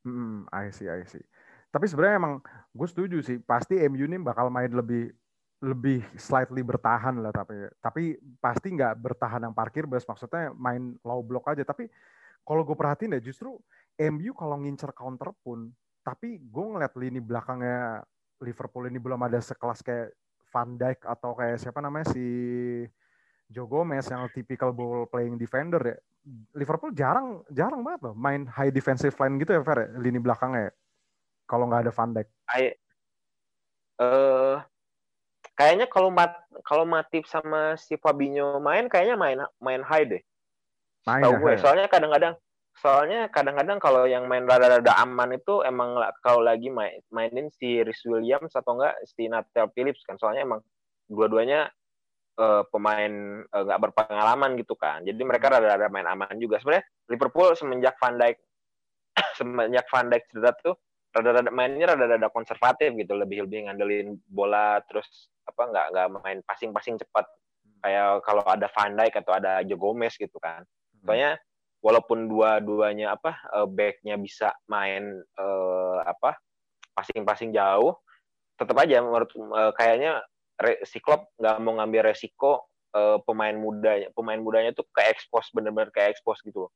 Hmm, I see, I see. Tapi sebenarnya emang gue setuju sih pasti MU ini bakal main lebih lebih slightly bertahan lah tapi tapi pasti nggak bertahan yang parkir bus maksudnya main low block aja tapi kalau gue perhatiin ya justru MU kalau ngincer counter pun tapi gue ngeliat lini belakangnya Liverpool ini belum ada sekelas kayak Van Dijk atau kayak siapa namanya si Joe Gomez yang typical ball playing defender ya Liverpool jarang jarang banget loh main high defensive line gitu ya Fer ya, lini belakangnya ya. kalau nggak ada Van Dijk. I, uh, kayaknya kalau mat kalau Matip sama si Fabinho main kayaknya main main high deh. Main Tahu gue. Soalnya kadang-kadang soalnya kadang-kadang kalau yang main rada-rada aman itu emang kalau lagi main, mainin si Rhys Williams atau enggak si Nathaniel Phillips kan soalnya emang dua-duanya uh, pemain eh, nggak uh, berpengalaman gitu kan jadi mereka hmm. rada-rada main aman juga sebenarnya Liverpool semenjak Van Dijk (coughs) semenjak Van Dijk cedera tuh rada-rada mainnya rada-rada konservatif gitu lebih lebih ngandelin bola terus apa nggak nggak main passing-passing cepat kayak kalau ada Van Dijk atau ada Joe Gomez gitu kan. Hmm. Soalnya walaupun dua-duanya apa uh, backnya bisa main uh, apa passing-passing jauh, tetap aja menurut uh, kayaknya si Klopp nggak mau ngambil resiko uh, pemain mudanya pemain mudanya tuh kayak expose bener-bener kayak expose gitu loh.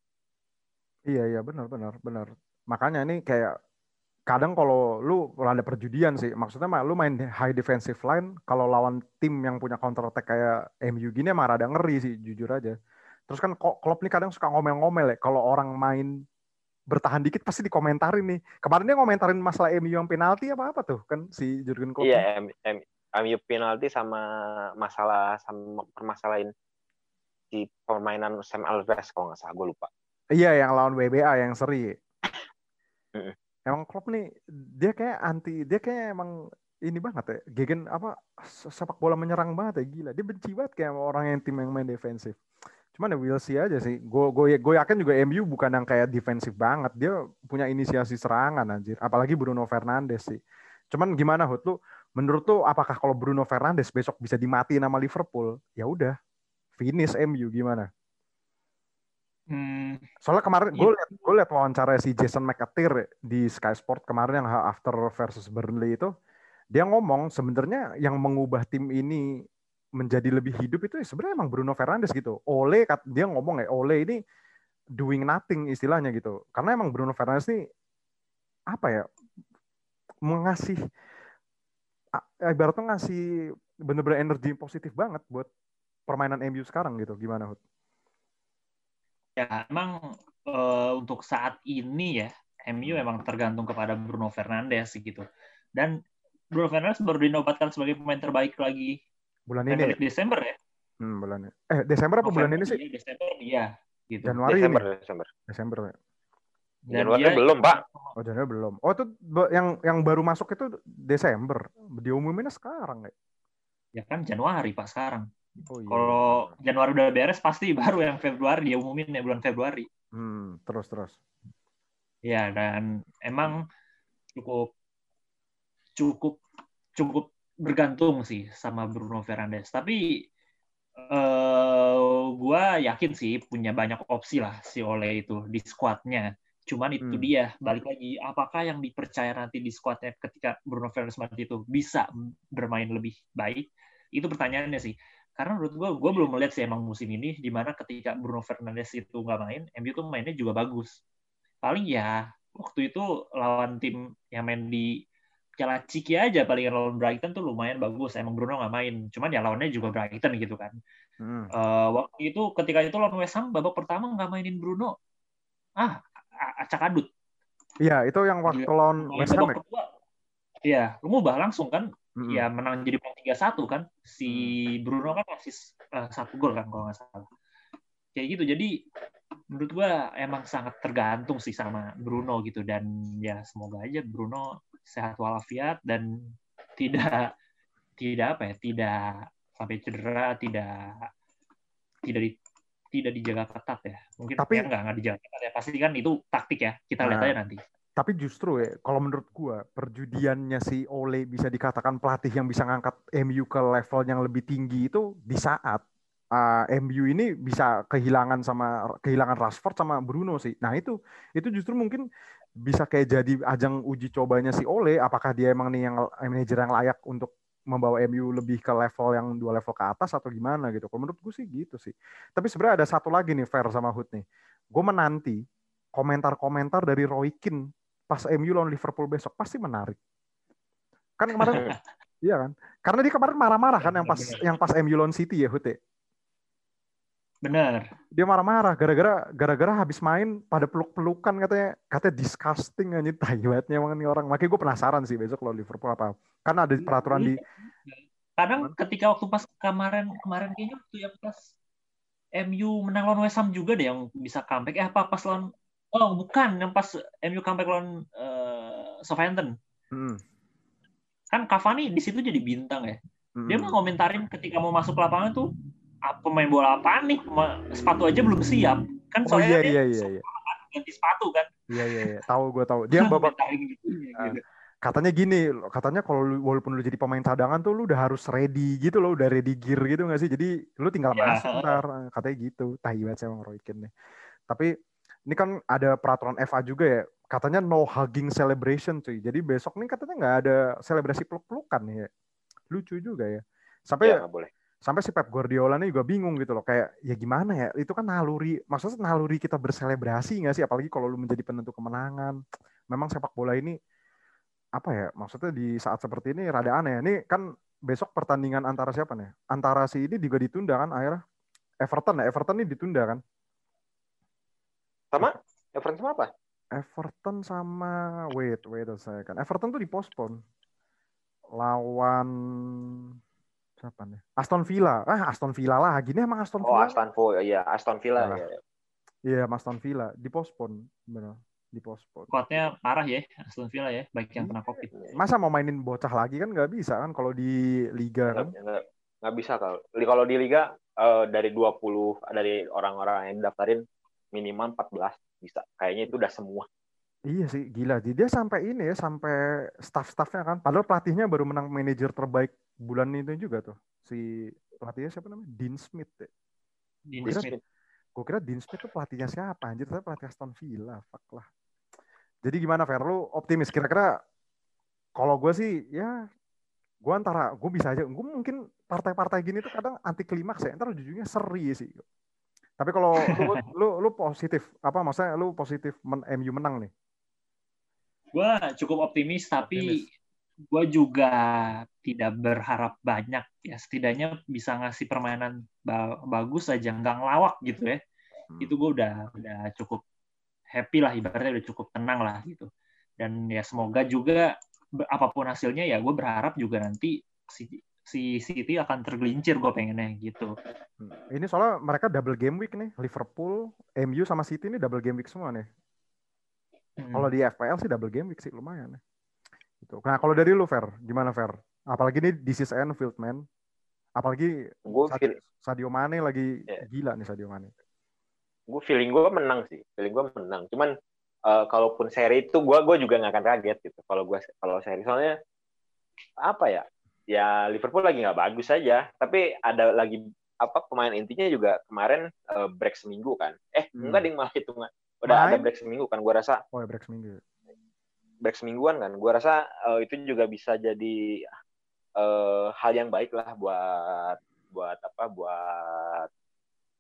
Iya iya benar benar benar. Makanya ini kayak kadang kalau lu ada perjudian sih, maksudnya mah lu main high defensive line, kalau lawan tim yang punya counter attack kayak MU gini emang rada ngeri sih, jujur aja. Terus kan Klopp nih kadang suka ngomel-ngomel ya, kalau orang main bertahan dikit pasti dikomentarin nih. Kemarin dia ngomentarin masalah MU yang penalti apa apa tuh kan si Jurgen Klopp. Iya, MU penalti sama masalah sama permasalahan di permainan Sam Alves kalau nggak salah gue lupa. Iya, yang lawan WBA yang seri. Emang Klopp nih dia kayak anti dia kayak emang ini banget ya gegen apa sepak bola menyerang banget ya gila. Dia benci banget kayak orang yang tim yang main defensif. Cuman ya we'll see aja sih. Gue gue gue yakin juga MU bukan yang kayak defensif banget. Dia punya inisiasi serangan anjir. Apalagi Bruno Fernandes sih. Cuman gimana Hut lu menurut tuh apakah kalau Bruno Fernandes besok bisa dimati nama Liverpool ya udah finish MU gimana Hmm. Soalnya kemarin gue liat gue liat wawancara si Jason McAteer di Sky Sport kemarin yang after versus Burnley itu dia ngomong sebenarnya yang mengubah tim ini menjadi lebih hidup itu ya sebenarnya emang Bruno Fernandes gitu. Ole dia ngomong ya Ole ini doing nothing istilahnya gitu. Karena emang Bruno Fernandes ini apa ya mengasih ibaratnya ngasih bener-bener energi positif banget buat permainan MU sekarang gitu. Gimana, Hud? Ya, emang uh, untuk saat ini ya, MU memang tergantung kepada Bruno Fernandes gitu. Dan Bruno Fernandes baru dinobatkan sebagai pemain terbaik lagi bulan ini. Ya? Desember ya. Hmm, bulan ini. Eh, Desember apa bulan ini sih? Desember iya, gitu. Januari Desember, ini. Desember. Desember ya. Januari belum, Pak. Oh, Januari belum. Oh, itu yang yang baru masuk itu Desember. Diumuminnya sekarang ya? Ya kan Januari, Pak, sekarang. Oh, iya. Kalau Januari udah beres, pasti (laughs) baru yang Februari dia umumin ya bulan Februari. Hmm, terus terus. Ya, dan emang cukup cukup cukup bergantung sih sama Bruno Fernandes. Tapi uh, gue yakin sih punya banyak opsi lah si Ole itu di squadnya. Cuman itu hmm. dia balik lagi apakah yang dipercaya nanti di squadnya ketika Bruno Fernandes itu bisa bermain lebih baik? Itu pertanyaannya sih. Karena menurut gue gue belum melihat sih emang musim ini di mana ketika Bruno Fernandes itu nggak main MU tuh mainnya juga bagus. Paling ya waktu itu lawan tim yang main di Piala Ciki aja paling lawan Brighton tuh lumayan bagus. Emang Bruno nggak main cuman ya lawannya juga Brighton gitu kan. Hmm. uh, waktu itu ketika itu lawan West Ham babak pertama nggak mainin Bruno. Ah acak adut. Iya, itu yang waktu iya. lawan West Ham. Ya? Iya, mengubah langsung kan. Mm-hmm. Ya menang jadi menang tiga satu kan. Si Bruno kan masih uh, satu gol kan kalau nggak salah. Kayak gitu. Jadi menurut gua emang sangat tergantung sih sama Bruno gitu dan ya semoga aja Bruno sehat walafiat dan tidak tidak apa ya tidak sampai cedera tidak tidak tidak dijaga ketat ya. Mungkin tapi, ya nggak nggak dijaga ketat ya. Pasti kan itu taktik ya. Kita lihat nah, aja nanti. Tapi justru ya, kalau menurut gua perjudiannya si Ole bisa dikatakan pelatih yang bisa ngangkat MU ke level yang lebih tinggi itu di saat uh, MU ini bisa kehilangan sama kehilangan Rashford sama Bruno sih. Nah itu itu justru mungkin bisa kayak jadi ajang uji cobanya si Ole apakah dia emang nih yang manajer yang layak untuk membawa MU lebih ke level yang dua level ke atas atau gimana gitu. Kalau menurut gue sih gitu sih. Tapi sebenarnya ada satu lagi nih fair sama Hood nih. Gue menanti komentar-komentar dari Roy Keane pas MU lawan Liverpool besok pasti menarik. Kan kemarin (laughs) iya kan? Karena dia kemarin marah-marah kan yang pas yang pas MU lawan City ya Hood ya. Benar. Dia marah-marah gara-gara gara-gara habis main pada peluk-pelukan katanya katanya disgusting aja taiwatnya emang nih orang. Makanya gue penasaran sih besok lo Liverpool apa. Karena ada peraturan di kadang ketika waktu pas kemarin kemarin kayaknya waktu yang pas MU menang lawan West Ham juga deh yang bisa comeback. Eh apa pas lawan oh bukan yang pas MU comeback lawan uh, Southampton. Hmm. Kan Cavani di situ jadi bintang ya. Hmm. Dia mau komentarin ketika mau masuk lapangan tuh pemain bola apa nih? Sepatu aja belum siap. Kan oh, soalnya oh, iya, iya, iya, kan ganti sepatu kan. Iya iya, iya. tahu gue tahu. Dia (laughs) babak gitu, gitu. katanya gini katanya kalau walaupun lu jadi pemain cadangan tuh lu udah harus ready gitu loh udah ready gear gitu gak sih? Jadi lu tinggal ya. masuk ntar katanya gitu. Tahi banget sih emang Roy Keane nih. Tapi ini kan ada peraturan FA juga ya. Katanya no hugging celebration cuy. Jadi besok nih katanya nggak ada selebrasi peluk-pelukan ya. Lucu juga ya. Sampai ya, boleh sampai si Pep Guardiola ini juga bingung gitu loh kayak ya gimana ya itu kan naluri maksudnya naluri kita berselebrasi nggak sih? Apalagi kalau lu menjadi penentu kemenangan. Memang sepak bola ini apa ya maksudnya di saat seperti ini rada aneh. Ini kan besok pertandingan antara siapa nih? Antara si ini juga ditunda kan akhirnya Everton ya Everton ini ditunda kan? Sama? Everton sama apa? Everton sama wait wait saya kan Everton tuh dipospon lawan siapa nih? Aston Villa. Ah, Aston Villa lah. Gini emang Aston oh, Villa. Oh, Aston Villa. Iya, Aston Villa. Nah. Iya, iya, Aston Villa. Dipospon. Benar. Dipospon. Kuatnya parah ya, Aston Villa ya. Baik yang kena Covid. Masa mau mainin bocah lagi kan nggak bisa kan kalau di Liga kan? Nggak, nggak bisa kalau. Kalau di Liga, uh, dari 20, dari orang-orang yang daftarin minimal 14 bisa. Kayaknya itu udah semua. Iya sih, gila. Dia sampai ini ya, sampai staff-staffnya kan. Padahal pelatihnya baru menang manajer terbaik bulan itu juga tuh. Si pelatihnya siapa namanya? Dean Smith ya. Dean kira, Smith. Gue kira Dean Smith tuh pelatihnya siapa? Anjir, tapi pelatih Aston Villa. Fuck lah. Jadi gimana, Fer? Lu optimis? Kira-kira kalau gue sih, ya gue antara, gue bisa aja. Gue mungkin partai-partai gini tuh kadang anti klimaks ya. Ntar ujungnya seri sih. Tapi kalau lu, (laughs) lu, lu positif, apa maksudnya lu positif men, MU menang nih? Gue cukup optimis tapi gue juga tidak berharap banyak ya setidaknya bisa ngasih permainan bagus aja nggak ngelawak gitu ya hmm. itu gue udah udah cukup happy lah ibaratnya udah cukup tenang lah gitu dan ya semoga juga apa pun hasilnya ya gue berharap juga nanti si si City akan tergelincir gue pengennya gitu. Hmm. Ini soalnya mereka double game week nih Liverpool, MU sama City ini double game week semua nih. Hmm. Kalau di FPL sih double game week sih lumayan nih. Gitu. Nah kalau dari lu Fer, gimana Fer? Apalagi ini this is Anfield man. Apalagi gue Sadio, Sadio Mane lagi yeah. gila nih Sadio Mane. Gue feeling gue menang sih, feeling gue menang. Cuman uh, kalaupun seri itu gue gue juga nggak akan kaget gitu. Kalau gue kalau seri soalnya apa ya? Ya Liverpool lagi nggak bagus saja, tapi ada lagi apa pemain intinya juga kemarin uh, break seminggu kan. Eh hmm. enggak ding malah itu Udah Main? ada break seminggu kan gue rasa. Oh ya break seminggu back semingguan kan. Gue rasa uh, itu juga bisa jadi uh, hal yang baik lah buat buat apa buat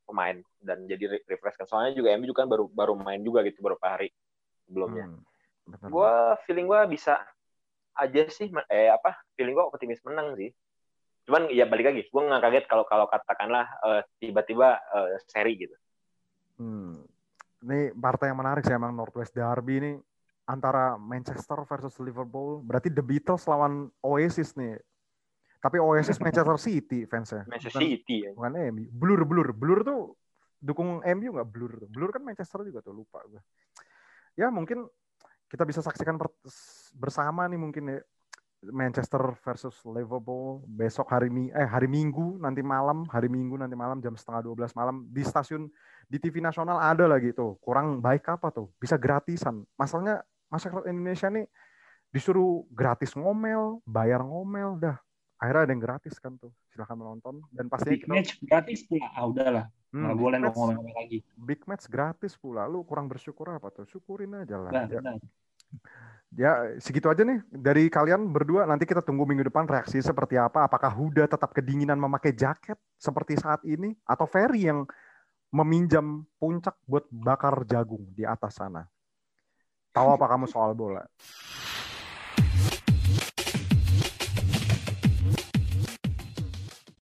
pemain dan jadi refresh kan. Soalnya juga MU kan baru baru main juga gitu beberapa hari sebelumnya. Hmm, gue feeling gue bisa aja sih eh apa feeling gue optimis menang sih. Cuman ya balik lagi, gue nggak kaget kalau kalau katakanlah uh, tiba-tiba uh, seri gitu. Hmm. Ini partai yang menarik sih emang Northwest Derby ini antara Manchester versus Liverpool. Berarti The Beatles lawan Oasis nih. Tapi Oasis (laughs) Manchester City fansnya. Manchester bukan, City ya. Bukan MU. Blur, Blur. Blur tuh dukung MU nggak Blur? Blur kan Manchester juga tuh, lupa gue. Ya mungkin kita bisa saksikan bersama nih mungkin ya. Manchester versus Liverpool besok hari mi eh hari Minggu nanti malam hari Minggu nanti malam jam setengah 12 malam di stasiun di TV nasional ada lagi tuh kurang baik apa tuh bisa gratisan masalahnya masyarakat Indonesia nih disuruh gratis ngomel, bayar ngomel, dah. Akhirnya ada yang gratis kan tuh. Silahkan menonton. Dan pasti Big kita... match gratis pula. Ah udahlah. Hmm, Nggak boleh ngomel-ngomel lagi. Big match gratis pula. Lu kurang bersyukur apa tuh? Syukurin aja lah. Nah, ya. Ya segitu aja nih dari kalian berdua. Nanti kita tunggu minggu depan reaksi seperti apa. Apakah Huda tetap kedinginan memakai jaket seperti saat ini? Atau Ferry yang meminjam puncak buat bakar jagung di atas sana? Tahu apa kamu soal bola?